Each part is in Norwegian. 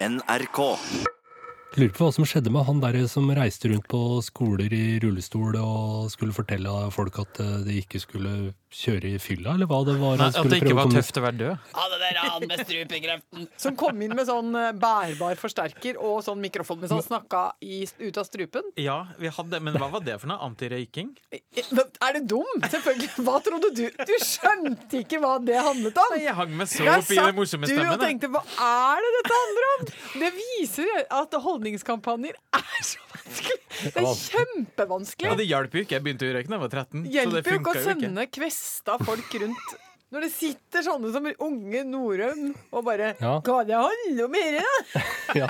NRK. Lurer på hva som skjedde med han der som reiste rundt på skoler i rullestol og skulle fortelle folk at eh, de ikke skulle kjøre i fylla, eller hva det var Nei, at det ikke var tøft å være død. Ja, det der han med strupekreften. Som kom inn med sånn eh, bærbar forsterker og sånn mikrofon mens han snakka i, ut av strupen. Ja, vi hadde, men hva var det for noe? Antirøyking? Er du dum? Selvfølgelig. Hva trodde du? Du skjønte ikke hva det handlet om. Jeg hang meg så opp i den satt morsomme du og tenkte hva er det dette handler om? Det viser at holdningskampanjer er så vanskelig. Det er kjempevanskelig. Ja, det hjalp jo ikke. Jeg begynte å røyke da jeg var 13. så det hjelper jo ikke å ikke. Kvesta folk rundt. Når det sitter sånne som unge Norøm og bare Ja. Hva det handler om her, da? Ja.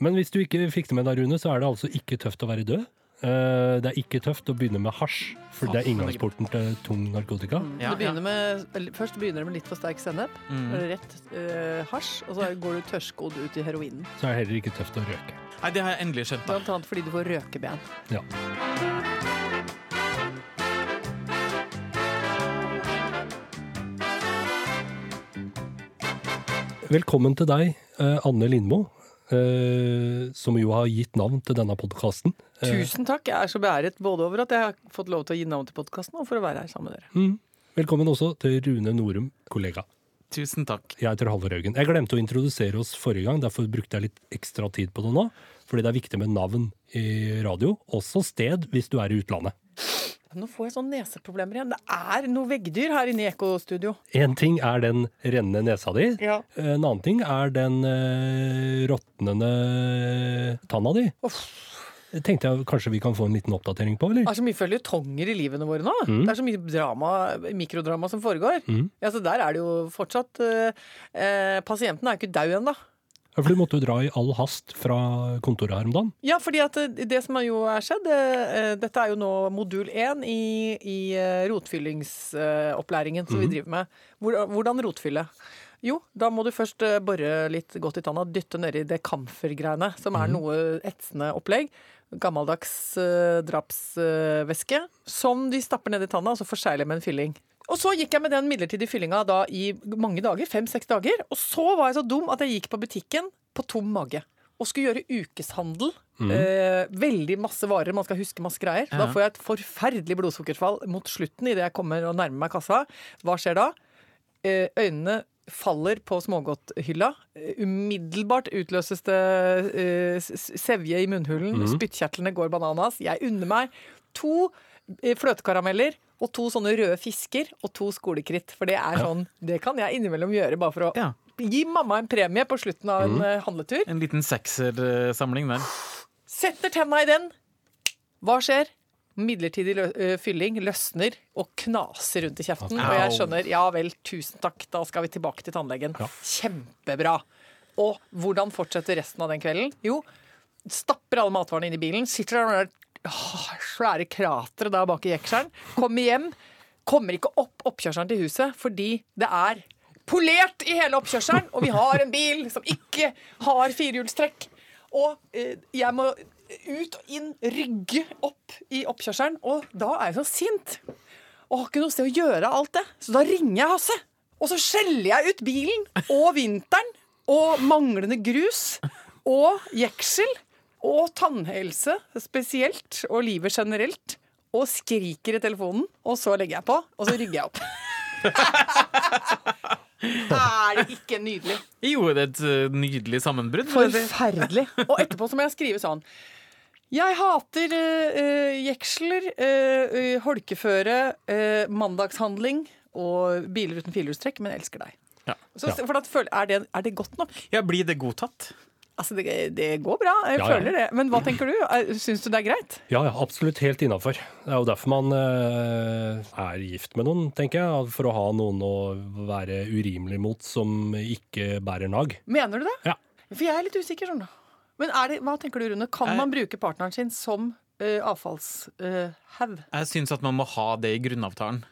Men hvis du ikke fikk det med deg, Rune, så er det altså ikke tøft å være død. Eh, Det er ikke tøft å begynne med hasj, for det er inngangsporten til tung narkotika. Ja, det begynner med, først begynner det med litt for sterk sennep. Mm. Rett uh, hasj, og så går du tørrskodd ut i heroinen. Så er det heller ikke tøft å røke. Nei, det har jeg endelig skjønt. Blant annet fordi du får røkeben. Ja. Velkommen til deg, eh, Anne Lindmo, eh, som jo har gitt navn til denne podkasten. Tusen takk. Jeg er så beæret både over at jeg har fått lov til å gi navn til podkasten, og for å være her sammen med dere. Mm. Velkommen også til Rune Norum, kollega. Tusen takk. Jeg heter Halvor Haugen. Jeg glemte å introdusere oss forrige gang, derfor brukte jeg litt ekstra tid på det nå. Fordi det er viktig med navn i radio, også sted hvis du er i utlandet. Nå får jeg sånne neseproblemer igjen. Det er noe veggdyr her inne i Ekkostudio. Én ting er den rennende nesa di. Ja. En annen ting er den eh, råtnende tanna di. Uff. Det tenkte jeg kanskje vi kan få en liten oppdatering på, eller? Det er så mye føljetonger i livene våre nå. Mm. Det er så mye drama, mikrodrama som foregår. Mm. Ja, så Der er det jo fortsatt eh, eh, Pasienten er jo ikke død ennå. For du måtte jo dra i all hast fra kontoret her om dagen. Ja, fordi at det, det som jo er skjedd eh, Dette er jo nå modul én i, i eh, rotfyllingsopplæringen som vi driver med. Hvordan rotfylle? Jo, da må du først eh, bore litt godt i tanna, dytte nedi det kamfergreiene, som er noe etsende opplegg. Gammeldags drapsvæske. som de stapper ned i tanna, og så forsegler med en fylling. Og så gikk jeg med den midlertidige fyllinga da i mange dager, fem-seks dager. Og så var jeg så dum at jeg gikk på butikken på tom mage. Og skulle gjøre ukeshandel. Eh, veldig masse varer, man skal huske masse greier. Da får jeg et forferdelig blodsukkerfall mot slutten idet jeg kommer og nærmer meg kassa. Hva skjer da? Eh, øynene faller på smågodthylla. Eh, Umiddelbart utløses det eh, sevje i munnhulen. Spyttkjertlene går bananas. Jeg unner meg to eh, fløtekarameller og to sånne røde fisker og to skolekritt. For det er sånn, det kan jeg innimellom gjøre bare for å Ja. gi mamma en premie på slutten av en eh, handletur. En liten seksersamling der. Setter tenna i den. Hva skjer? Midlertidig lø fylling løsner og knaser rundt i kjeften. Og jeg skjønner ja vel, tusen takk, da skal vi tilbake til tannlegen. Kjempebra. Og hvordan fortsetter resten av den kvelden? Jo, stapper alle matvarene inn i bilen, sitter der og der, svære krateret der bak i jekselen, kommer hjem, kommer ikke opp oppkjørselen til huset fordi det er polert i hele oppkjørselen, og vi har en bil som ikke har firehjulstrekk. Og eh, jeg må ut og inn, rygge opp i oppkjørselen, og da er jeg så sint. Og har ikke noe sted å gjøre alt det. Så da ringer jeg Hasse. Og så skjeller jeg ut bilen og vinteren og manglende grus og jeksel og tannhelse spesielt og livet generelt. Og skriker i telefonen, og så legger jeg på, og så rygger jeg opp. er det ikke nydelig? Jo, det er et eh, nydelig sammenbrudd. Forferdelig. Og etterpå så må jeg skrive sånn. Jeg hater uh, jeksler, uh, holkeføre, eh, mandagshandling og biler uten firehjulstrekk, men jeg elsker deg. Ja. Så, for at, er, det, er det godt nok? Ja, blir det godtatt? Altså, det, det går bra. Jeg Ja, ja. føler det. Men hva tenker du? Syns du det er greit? Ja, ja, absolutt helt innafor. Det er jo derfor man eh, er gift med noen, tenker jeg. For å ha noen å være urimelig mot som ikke bærer nag. Mener du det? Ja. For jeg er litt usikker, sånn da. Men er det, hva tenker du, Rune? Kan Jeg- man bruke partneren sin som uh, avfallshaug? Jeg syns at man må ha det i grunnavtalen.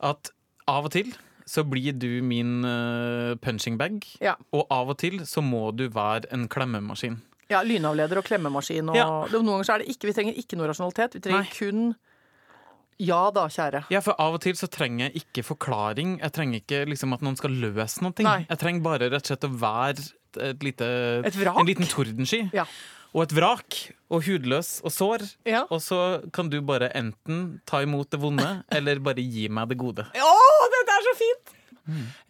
At av og til så blir du min uh, punching bag, ja. og av og til så må du være en klemmemaskin. ja. Lynavleder og klemmemaskin og Ja. Noen ganger så er det ikke Vi trenger ikke noe rasjonalitet. Vi trenger Nei. kun Ja da, kjære. Ja, for av og til så trenger jeg ikke forklaring. Jeg trenger ikke liksom at noen skal løse noe. Jeg trenger bare rett og slett å være et, lite Et? En liten tordensky. Ja. Og et vrak. Og hudløs og sår. Ja. Og så kan du bare enten ta imot det vonde, eller bare gi meg det gode. Dette er så fint!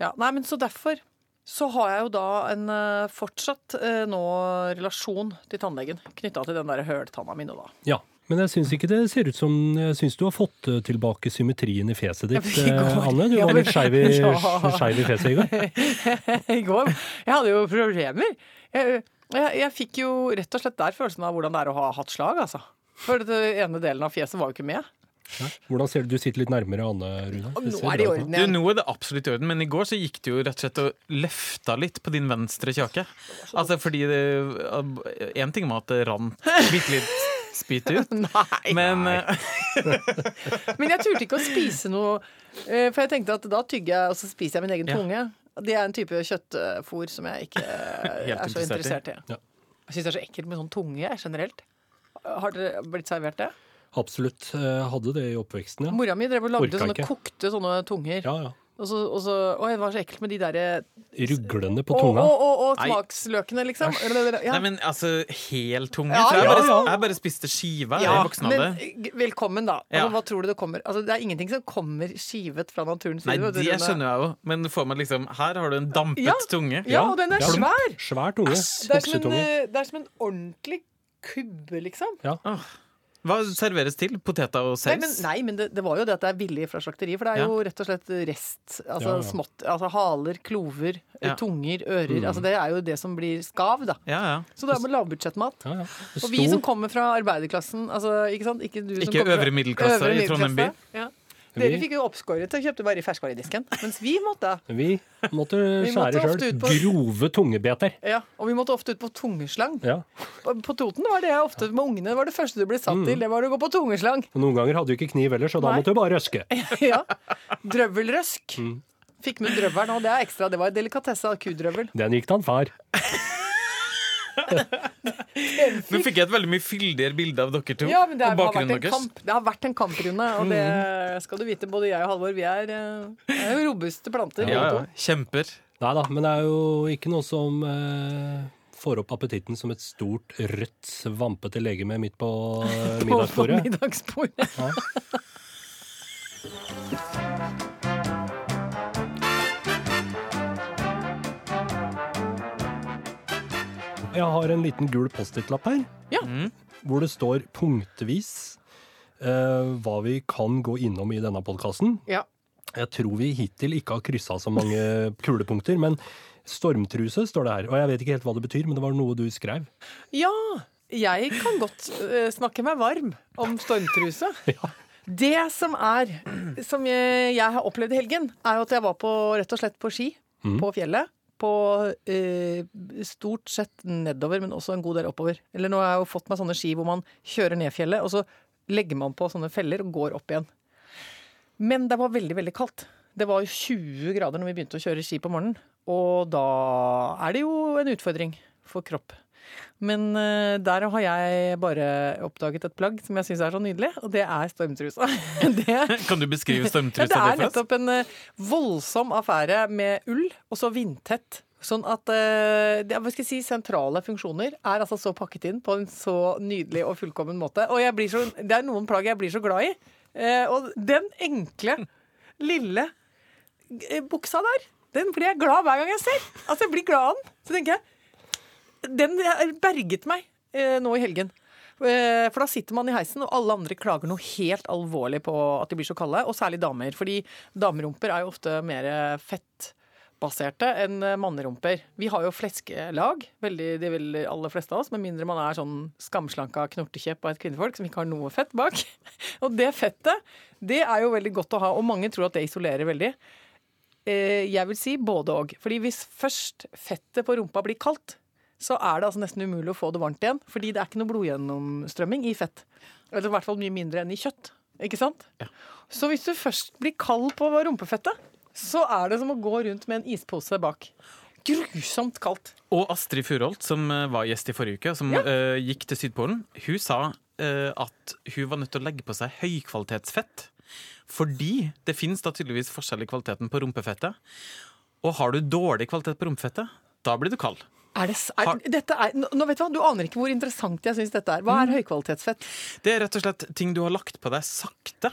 Ja, nei, men så derfor så har jeg jo da en eh, fortsatt eh, nå relasjon til tannlegen knytta til den der høltanna mi nå, da. Ja. Men jeg syns ikke det ser ut som Jeg syns du har fått eh, tilbake symmetrien i fjeset ditt, eh, Anne. Du var litt skeiv i, Ja. i fjeset i går. I går Jeg hadde jo problemer. Jeg, jeg, jeg fikk jo rett og slett der følelsen av hvordan det er å ha hatt slag, altså. For den ene delen av fjeset var jo ikke med. Hvordan ser du Du sitter litt nærmere Anne, Rune. Nå er det i orden Du, nå er det absolutt i orden, men i går så gikk du jo rett og slett og løfta litt på din venstre kjake. Altså fordi det En ting var at det rant bitte litt spyt ut, Nei. men eh, Men jeg turte ikke å spise noe, eh, for jeg tenkte at da tygger jeg, og så spiser jeg min egen Ja. tunge. Det er en type kjøttfôr som jeg ikke Helt er så interessert interessert i. Ja. Jeg syns det er så ekkelt med sånn tunge jeg, generelt. Har dere blitt servert det? Absolutt. Jeg hadde det i oppveksten, ja. Mora mi drev og lagde sånne ikke. kokte sånne tunger. Ja, ja. Og så, og så, Oi, det var så ekkelt med de derre Ruglende på tunga. og, og, og smaksløkene, liksom. Ja. Nei, men altså, hel tunge? Ja, jeg, ja, bare, ja. jeg bare spiste skiva Ja, i voksen alder. velkommen, da. Altså, Hva tror du det kommer? Altså, det er ingenting som kommer skivet fra naturens side. Nei, det skjønner jeg jo, men får man liksom Her har du en dampet Ja. tunge. Ja, og den er Ja. svær! Svær tunge. Det er, som en, eh, det er som en ordentlig kubbe, liksom. Hva serveres til? Poteter og Nei, men, nei, men det, det var jo det at det er billig fra slakteri. For det er Ja. jo rett og slett rest. Altså Ja, ja. smått. Altså haler, klover, eh, Ja. tunger, ører. Mm. Altså Det er jo det som blir skav, da. Ja, ja. Så det er med lavbudsjettmat. Ja, ja. Og vi som kommer fra arbeiderklassen, altså, ikke sant? Ikke, du som Ikke øvre middelklasse øvre i Trondheim by. Dere fikk jo oppskåret og kjøpte bare i ferskvaredisken. Mens vi måtte. Vi måtte skjære sjøl. på- Grove tungebeter. Ja, Og vi måtte ofte ut på tungeslang. Ja. På på Toten var det jeg ofte med ungene det var det første du ble satt Mm. til. Det var å gå på tungeslang. Og noen ganger hadde du ikke kniv ellers, så da Nei. måtte du bare røske. ja. Drøvelrøsk. Mm. Fikk med drøvelen, og det er ekstra. Det var en delikatesse av kudrøvel. Den gikk til han far. Nå fikk jeg et veldig mye fyldigere bilde av dere to. Ja, men det, er, og har vært en deres. kamp. det har vært en kamp, Rune. Og det skal du vite, både jeg og Halvor. Vi er, eh, er jo robuste planter. Ja, ja. Kjemper. Nei da, men det er jo ikke noe som eh, får opp appetitten som et stort, rødt, svampete legeme midt på eh, På, på middagsbordet. middagsbordet. Jeg har en liten gul Post-It-lapp her, Ja. Mm. hvor det står punktvis eh, hva vi kan gå innom i denne podkasten. Ja. Jeg tror vi hittil ikke har kryssa så mange kulepunkter, men stormtruse står det her. Og jeg vet ikke helt hva det betyr, men det var noe du skrev. ja, jeg kan godt uh, snakke meg varm om stormtruse. Ja. Det som er, som jeg, jeg har opplevd i helgen, er jo at jeg var på, rett og slett på ski mm. på fjellet. På eh, stort sett nedover, men også en god del oppover. Eller nå har jeg jo fått meg sånne ski hvor man kjører ned fjellet, og så legger man på sånne feller og går opp igjen. Men det var veldig, veldig kaldt. Det var jo 20 grader når vi begynte å kjøre ski på morgenen. Og da er det jo en utfordring for kropp. Men eh, der har jeg bare oppdaget et plagg som jeg syns er så nydelig, og det er stormtrusa. det, Kan du beskrive ja, det er nettopp en eh, voldsom affære med ull, og så vindtett. Sånn at eh, hva skal jeg si, sentrale funksjoner er altså så pakket inn på en så nydelig og fullkommen måte. Og så, det er noen plagg jeg blir så glad i. Og den enkle, lille buksa der, den blir jeg glad hver gang jeg ser. Altså, jeg blir glad av den. Så tenker jeg Den berget meg eh, nå i helgen. Eh, For da sitter man i heisen, og alle andre klager noe helt alvorlig på at de blir så kalde, og særlig damer. Fordi damerumper er jo ofte mer fettbaserte enn mannerumper. Vi har jo fleskelag, veldig, de vil aller fleste av oss, med mindre man er sånn skamslanka knortekjepp av et kvinnefolk som ikke har noe fett bak. Og det fettet, det er jo veldig godt å ha, og mange tror at det isolerer veldig. Eh, Jeg vil si både og. Fordi hvis først fettet på rumpa blir kaldt, så er det altså nesten umulig å få det varmt igjen. Fordi det er ikke noe blodgjennomstrømming i fett. Eller i hvert fall mye mindre enn i kjøtt. Ikke sant? Så hvis du først blir kald på rumpefettet, så er det som å gå rundt med en ispose bak. Grusomt kaldt. Og Astrid Furholt, som eh, var gjest i forrige uke, som Ja. uh, gikk til Sydpolen, hun sa uh, at hun var nødt til å legge på seg høykvalitetsfett. Fordi det finnes da tydeligvis forskjell i kvaliteten på rumpefettet. Og har du dårlig kvalitet på rumpefettet, da blir du kald. Er det, er, Har- dette er, nå, vet du hva, Du aner ikke hvor interessant jeg syns dette er. Hva Mm. er høykvalitetsfett? Det er rett og slett ting du har lagt på deg sakte.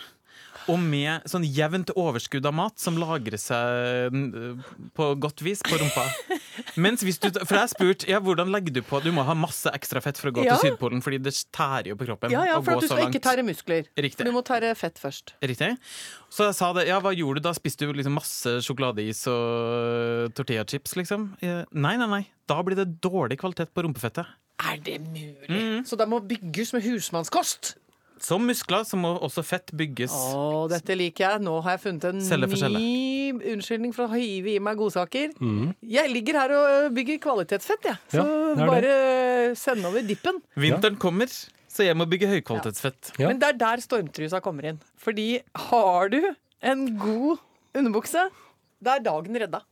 Og med sånn jevnt overskudd av mat som lagrer seg mm, på godt vis på rumpa. Mens hvis du, For jeg spurte ja, hvordan legger du på Du må ha masse ekstra fett for å gå Ja. til Sydpolen, fordi det tærer jo på kroppen. Ja, ja, For at du skal ikke tære muskler. Riktig. Du må tære fett først. Riktig. Så jeg sa det, ja, hva gjorde du da? Spiste du liksom masse sjokoladeis og tortillachips, liksom? Eh, Nei, nei, nei. Da blir det dårlig kvalitet på rumpefettet. Er det mulig? Mm. Så det må bygges med husmannskost? Som muskler så må også fett bygges. Å, dette liker jeg. Nå har jeg funnet en Celle for celle. ny unnskyldning for å hive i meg godsaker. Jeg ligger her og bygger kvalitetsfett, jeg. Så Ja, det er bare send over dippen. Vinteren kommer, så jeg må bygge høykvalitetsfett. Ja. Men det er der stormtrusa kommer inn. Fordi har du en god underbukse, da er dagen redda.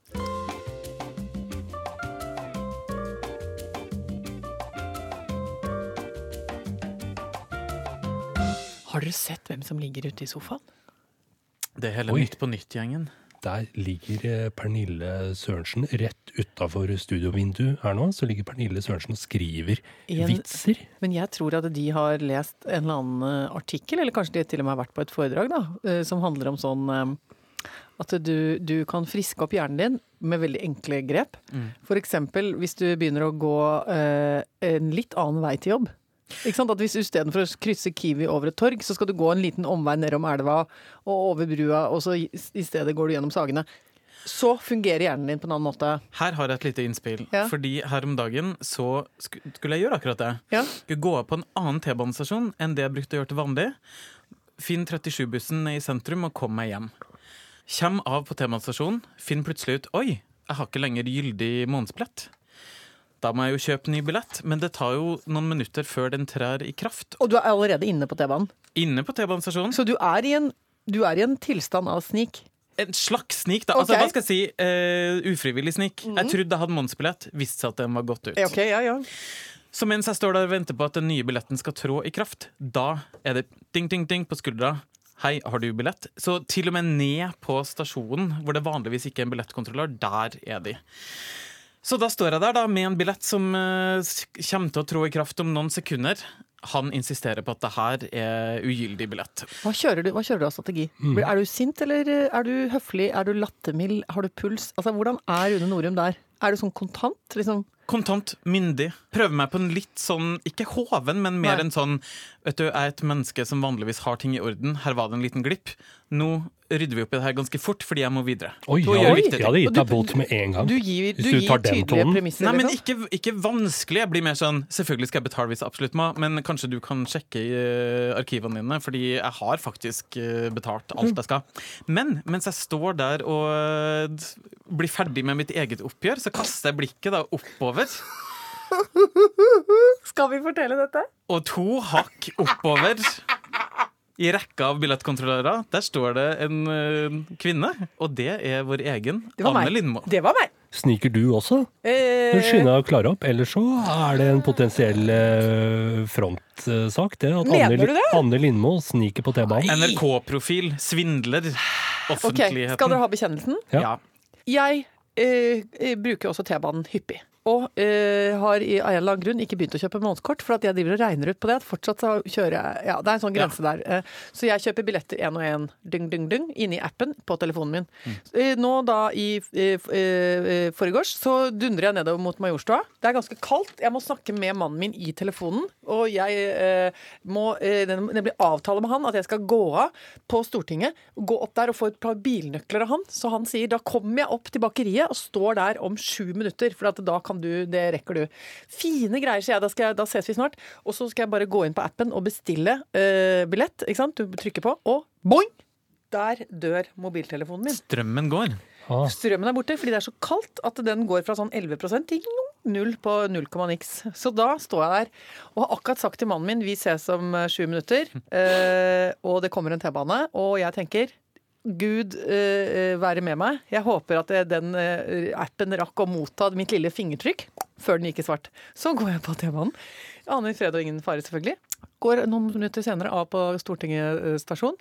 Har dere sett hvem som ligger ute i sofaen? Det er hele Oi. Nytt på nytt-gjengen. Der ligger eh, Pernille Sørensen rett utafor studiovinduet her nå. Så ligger Pernille Sørensen og skriver en- vitser. Men jeg tror at de har lest en eller annen eh, artikkel, eller kanskje de til og med har vært på et foredrag, da, eh, som handler om sånn at du, du kan friske opp hjernen din med veldig enkle grep. For eksempel hvis du begynner å gå eh, en litt annen vei til jobb. Ikke sant? At hvis Istedenfor å krysse Kiwi over et torg, så skal du gå en liten omvei nedom elva og over brua, og så i, stedet går du gjennom Sagene. Så fungerer hjernen din på en annen måte. Her har jeg et lite innspill. Ja. Fordi her om dagen så skulle jeg gjøre akkurat det. Ja. Skulle gå av på en annen T-banestasjon enn det jeg brukte å gjøre til vanlig. Finn 37-bussen i sentrum og kom meg hjem. Kjem av på T-banestasjonen, finn plutselig ut Oi, jeg har ikke lenger gyldig månedsbillett. Da må jeg jo kjøpe ny billett, men det tar jo noen minutter før den trær i kraft. Og du er allerede inne på T-banen. Inne på T-banestasjonen. Så du er, i en, du er i en tilstand av snik. En slags snik, da. Altså, Ok. hva skal jeg si? Uh, ufrivillig snik. Jeg trodde jeg hadde månedsbillett, visste seg at den var gått ut. Okay, ja, ja. Så mens jeg står der og venter på at den nye billetten skal trå i kraft, da er det ding, ding, ding på skuldra. Hei, har du billett? Så til og med ned på stasjonen, hvor det vanligvis ikke er en billettkontrollør, der er de. Så da står jeg der da med en billett som uh, kommer til å trå i kraft om noen sekunder. Han insisterer på at det her er ugyldig billett. Hva kjører du, hva kjører du av strategi? Er du sint, eller eh, er du høflig? Er du lattermild? Har du puls? Altså, Hvordan er Rune Norum der? Er du sånn kontant? liksom? Kontant, myndig. Prøver meg på en litt sånn, ikke hoven, men mer Nei. en sånn Vet du, jeg er et menneske som vanligvis har ting i orden. Her var det en liten glipp. Nå rydder vi opp i det her ganske fort, fordi jeg må videre. Oi, ja, jeg hadde jeg hadde gitt deg bot med en gang. Du gir, du Hvis du tar den tonen. premisser. Nei, men ikke, ikke vanskelig. Jeg blir mer sånn Selvfølgelig skal jeg betale hvis jeg absolutt må, men kanskje du kan sjekke i eh, arkivene dine, fordi jeg har faktisk eh, betalt alt jeg skal. Men mens jeg står der og eh, blir ferdig med mitt eget oppgjør, så kaster jeg blikket da oppover. Skal vi fortelle dette? Og to hakk oppover i rekka av billettkontrollører, der står det en eh, kvinne. Og det er vår egen Anne. Lindmo. Det var meg. Sniker du også? Eh, Men skynder deg å klare opp, ellers så er det en potensiell eh, frontsak. Det at Mener Anne, du det? Anne Lindmo sniker på T-banen. NRK-profil, svindler, ok, offentligheten. Skal dere ha bekjennelsen? Ja. Ja. Jeg eh, eh, bruker også T-banen hyppig. Og øh, har i en eller annen grunn ikke begynt å kjøpe månedskort, for at jeg driver og regner ut på det. at Fortsatt så kjører jeg Ja, det er en sånn grense der. Eh, så jeg kjøper billetter én og én, dyng, dyng, dyng, inni appen på telefonen min. Mm. nå da i eh, eh, forgårs så dundrer jeg nedover mot Majorstua. Det er ganske kaldt. Jeg må snakke med mannen min i telefonen, og jeg øh, må øh, det avtale med han at jeg skal gå av på Stortinget, gå opp der og få et par bilnøkler av han. Så han sier da kommer jeg opp til bakeriet og står der om sju minutter, for at da kan du, det rekker du. Fine greier, sier jeg. Da, skal jeg. da ses vi snart. Og så skal jeg bare gå inn på appen og bestille uh, billett. ikke sant? Du trykker på, og boing! Der dør mobiltelefonen min. Strømmen går. Ah, Strømmen er borte fordi det er så kaldt at den går fra sånn 11 til null på 0, niks. Så da står jeg der og har akkurat sagt til mannen min vi ses om eh, sju minutter, eh, og det kommer en T-bane, og jeg tenker Gud uh, være med meg. Jeg håper at den uh, appen rakk å motta mitt lille fingertrykk før den gikk i svart. Så går jeg på T-banen. Aner fred og ingen fare, selvfølgelig. Går noen minutter senere av på Stortinget stasjon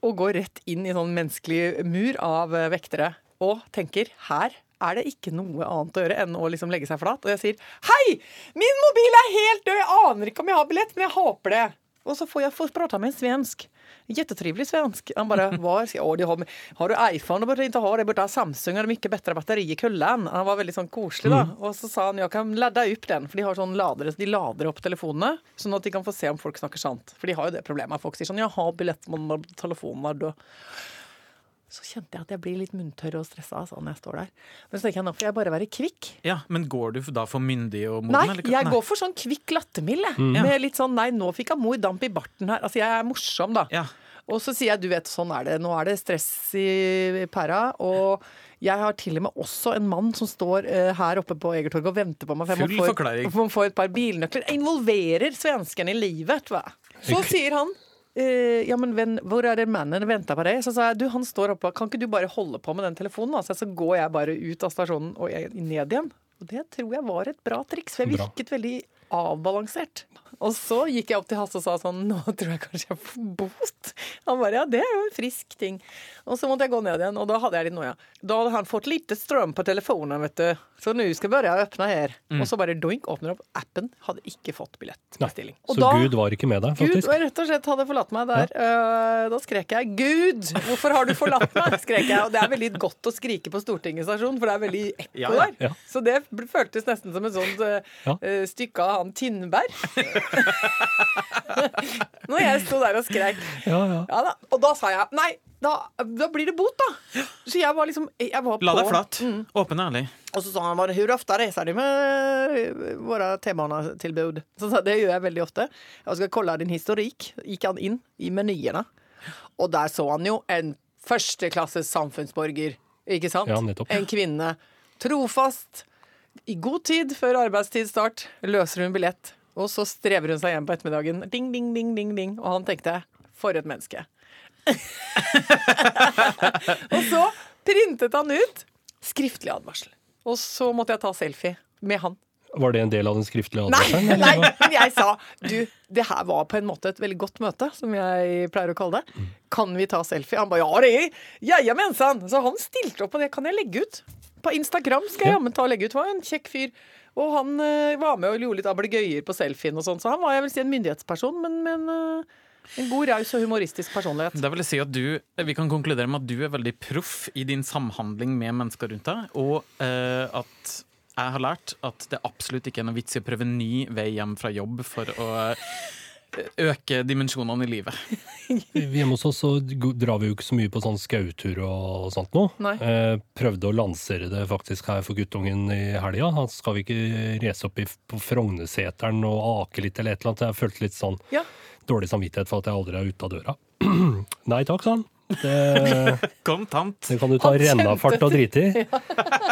og går rett inn i sånn menneskelig mur av vektere. Og tenker her er det ikke noe annet å gjøre enn å liksom legge seg flat. Og jeg sier 'Hei! Min mobil er helt død! Jeg aner ikke om jeg har billett, men jeg håper det'. Og så får jeg prata med en svensk. Jättetrevlig svensk. Han bara, var Åh, det har, har du iPhone? Du burde ikke ha det. Du ha Samsung. Har mye bedre batteri i kullen. Han var veldig sånn koselig, da. Og så sa han jeg kan ladde opp den, for de har sånn ladere, de lader opp telefonene, sånn at de kan få se om folk snakker sant. For de har jo det problemet. Folk sier sånn 'Jeg har billett men telefonen er død'. Så kjente jeg at jeg blir litt munntørr og stressa altså, når jeg står der. Men så tenker jeg nå får jeg bare være kvikk. Ja, Men går du da for myndig og moden? Nei, eller? jeg går for sånn kvikk lattermild. jeg. Med litt sånn 'nei, nå fikk jeg mor damp i barten her'. Altså, jeg er morsom, da. Ja. Og så sier jeg du vet, sånn er det. Nå er det stress i pæra. Og jeg har til og med også en mann som står uh, her oppe på Egertorget og venter på meg. for Full få et- forklaring. må få et par bilnøkler. Jeg involverer svenskene i livet, vet du hva. Så sier han ja, men venn, hvor er det mannen venter på deg? Så sa jeg du, han står oppe, kan ikke du bare holde på med den telefonen? da? Så, så går jeg bare ut av stasjonen og ned igjen. Og det tror jeg var et bra triks, for jeg virket veldig avbalansert. Og så gikk jeg opp til Hasse og sa sånn Nå tror jeg kanskje jeg får bot. Han bare ja, det er jo en frisk ting. Og så måtte jeg gå ned igjen, og da hadde jeg litt noia. Da hadde han fått lite strøm på telefonen, vet du. Så nå skal jeg begynne å åpne her. Og så bare doink, åpner opp appen. Hadde ikke fått billettbestilling. Så da- Gud var ikke med deg, faktisk? og rett og slett hadde forlatt meg der. Eh, da skrek jeg 'Gud, hvorfor har du forlatt meg?' skrek jeg. Og det er veldig godt å skrike på Stortinget stasjon, for det er veldig ekko Ja, ja. der. Ja. Så det føltes nesten som et sånt uh, Ja. stykke av han Tindberg. Når jeg sto der og skrek. Ja, ja. Ja da. Og da sa jeg nei, da, da blir det bot, da. Så jeg var liksom jeg var La på- deg flat. Åpen og ærlig. og så sa han bare, hvor ofte reiser du med våre T-banetilbud? Så sa det gjør jeg veldig ofte. Jeg skal kolla din historikk. Gikk han inn i menyene, og der så han jo en førsteklasses samfunnsborger. Ikke sant? Ja, nettopp. En kvinne. Trofast. I god tid før arbeidstidsstart løser hun billett. Og så strever hun seg hjem på ettermiddagen. Ding, ding, ding, ding, ding. Og han tenkte for et menneske. og så printet han ut skriftlig advarsel. Og så måtte jeg ta selfie med han. Var det en del av den skriftlige advarselen? Nei, nei, men jeg sa du, det her var på en måte et veldig godt møte, som jeg pleier å kalle det. Kan vi ta selfie? Han ba ja, det er jeg. jajamensan! Så han stilte opp, og det kan jeg legge ut. På Instagram skal jeg jammen ta og legge ut. Var en kjekk fyr. Og han uh, var med og gjorde litt ablegøyer på selfien og sånn, så han var jeg vil si en myndighetsperson, men, men uh, en god, raus og humoristisk personlighet. Da vil jeg si at du, Vi kan konkludere med at du er veldig proff i din samhandling med mennesker rundt deg, og uh, at jeg har lært at det absolutt ikke er noe vits i å prøve en ny vei hjem fra jobb for å øke dimensjonene i livet. Hjemme hos oss så drar vi jo ikke så mye på sånn skautur og sånt nå. Nei. Eh, prøvde å lansere det faktisk her for guttungen i helga. Han skal vi ikke race opp i, på Frogneseteren og ake litt eller et eller annet. Jeg følte litt sånn Ja. dårlig samvittighet for at jeg aldri er ute av døra. Nei takk, sa han. Det, Kontant. det kan du ta rennafart og drite i.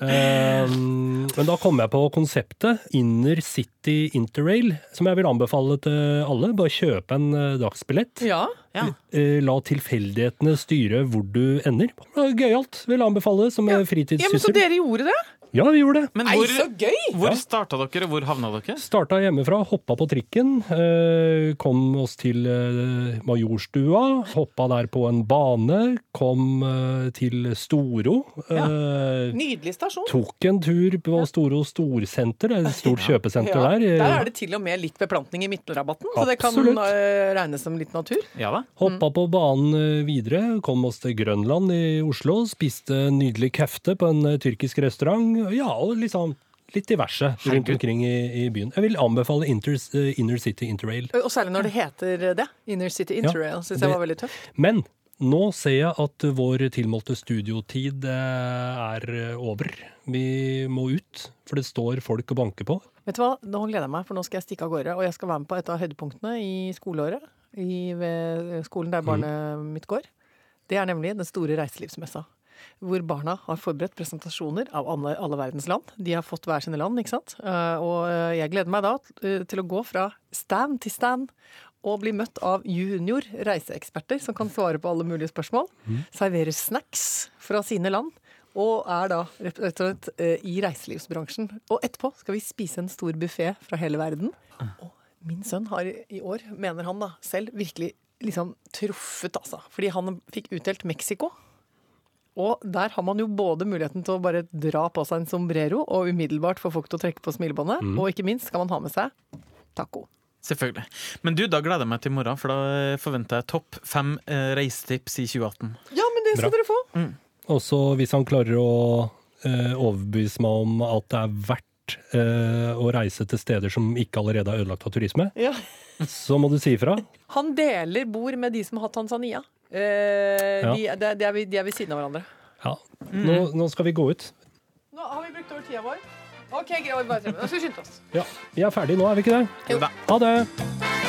Eh, men da kom jeg på konseptet Inner City Interrail, som jeg vil anbefale til alle. Bare kjøpe en eh, dagsbillett. Ja. Ja. Eh, La tilfeldighetene styre hvor du ender. Gøyalt. Vil anbefale som ja ja. men Så dere gjorde det? Ja, vi gjorde det. Men hvor, hvor, så gøy! hvor Ja. starta dere, og hvor havna dere? Starta hjemmefra, hoppa på trikken. eh, Kom oss til eh, Majorstua. Hoppa der på en bane. Kom eh, til Storo. Ja. Nydelig stasjon. Tok en tur på Storo Storsenter. Det er et stort kjøpesenter Ja, der. der er det til og med litt beplantning i Midtrabatten, så det kan regnes som litt natur. Ja da. Hoppa på banen videre, kom oss til Grønland i Oslo, spiste nydelig kefte på en tyrkisk restaurant. Ja, og liksom litt diverse rundt omkring i, i byen. Jeg vil anbefale Inter, uh, Inner City Interrail. Og særlig når det heter det. Inner City Interrail. Syns jeg var veldig tøft. Men nå ser jeg at vår tilmålte studiotid eh, er over. Vi må ut, for det står folk og banker på. Vet du hva, Nå gleder jeg meg, for nå skal jeg stikke av gårde. Og jeg skal være med på et av høydepunktene i skoleåret i, ved skolen der barnet mitt går. Det er nemlig den store reiselivsmessa. Hvor barna har forberedt presentasjoner av alle, alle verdens land. De har fått hver sine land, ikke sant. Eh, Og eh, jeg gleder meg da eh, til å gå fra stand til stand og bli møtt av junior reiseeksperter som kan svare på alle mulige spørsmål. Serverer snacks fra sine land. Og er da rett og slett i reiselivsbransjen. Og etterpå skal vi spise en stor buffé fra hele verden. Og min sønn har i år, mener han da selv, virkelig liksom truffet, altså. Fordi han fikk utdelt Mexico. Og der har man jo både muligheten til å bare dra på seg en sombrero og umiddelbart få folk til å trekke på smilebåndet, Mm. og ikke minst skal man ha med seg taco. Selvfølgelig. Men du, da gleder jeg meg til i morgen, for da forventer jeg topp fem eh, reisetips i 2018. Ja, men det skal Bra. dere få! Og så hvis han klarer å eh, overbevise meg om at det er verdt eh, å reise til steder som ikke allerede er ødelagt av turisme, Ja. så må du si ifra. Han deler bord med de som har Tanzania. Eh, Ja. de, de, de, er, de er ved siden av hverandre. Ja. Nå, nå skal vi gå ut. Nå har vi brukt over tida vår. OK, greit. Nå skal vi skynde oss. Ja, Vi er ferdige nå, er vi ikke det? Jo. Ha det!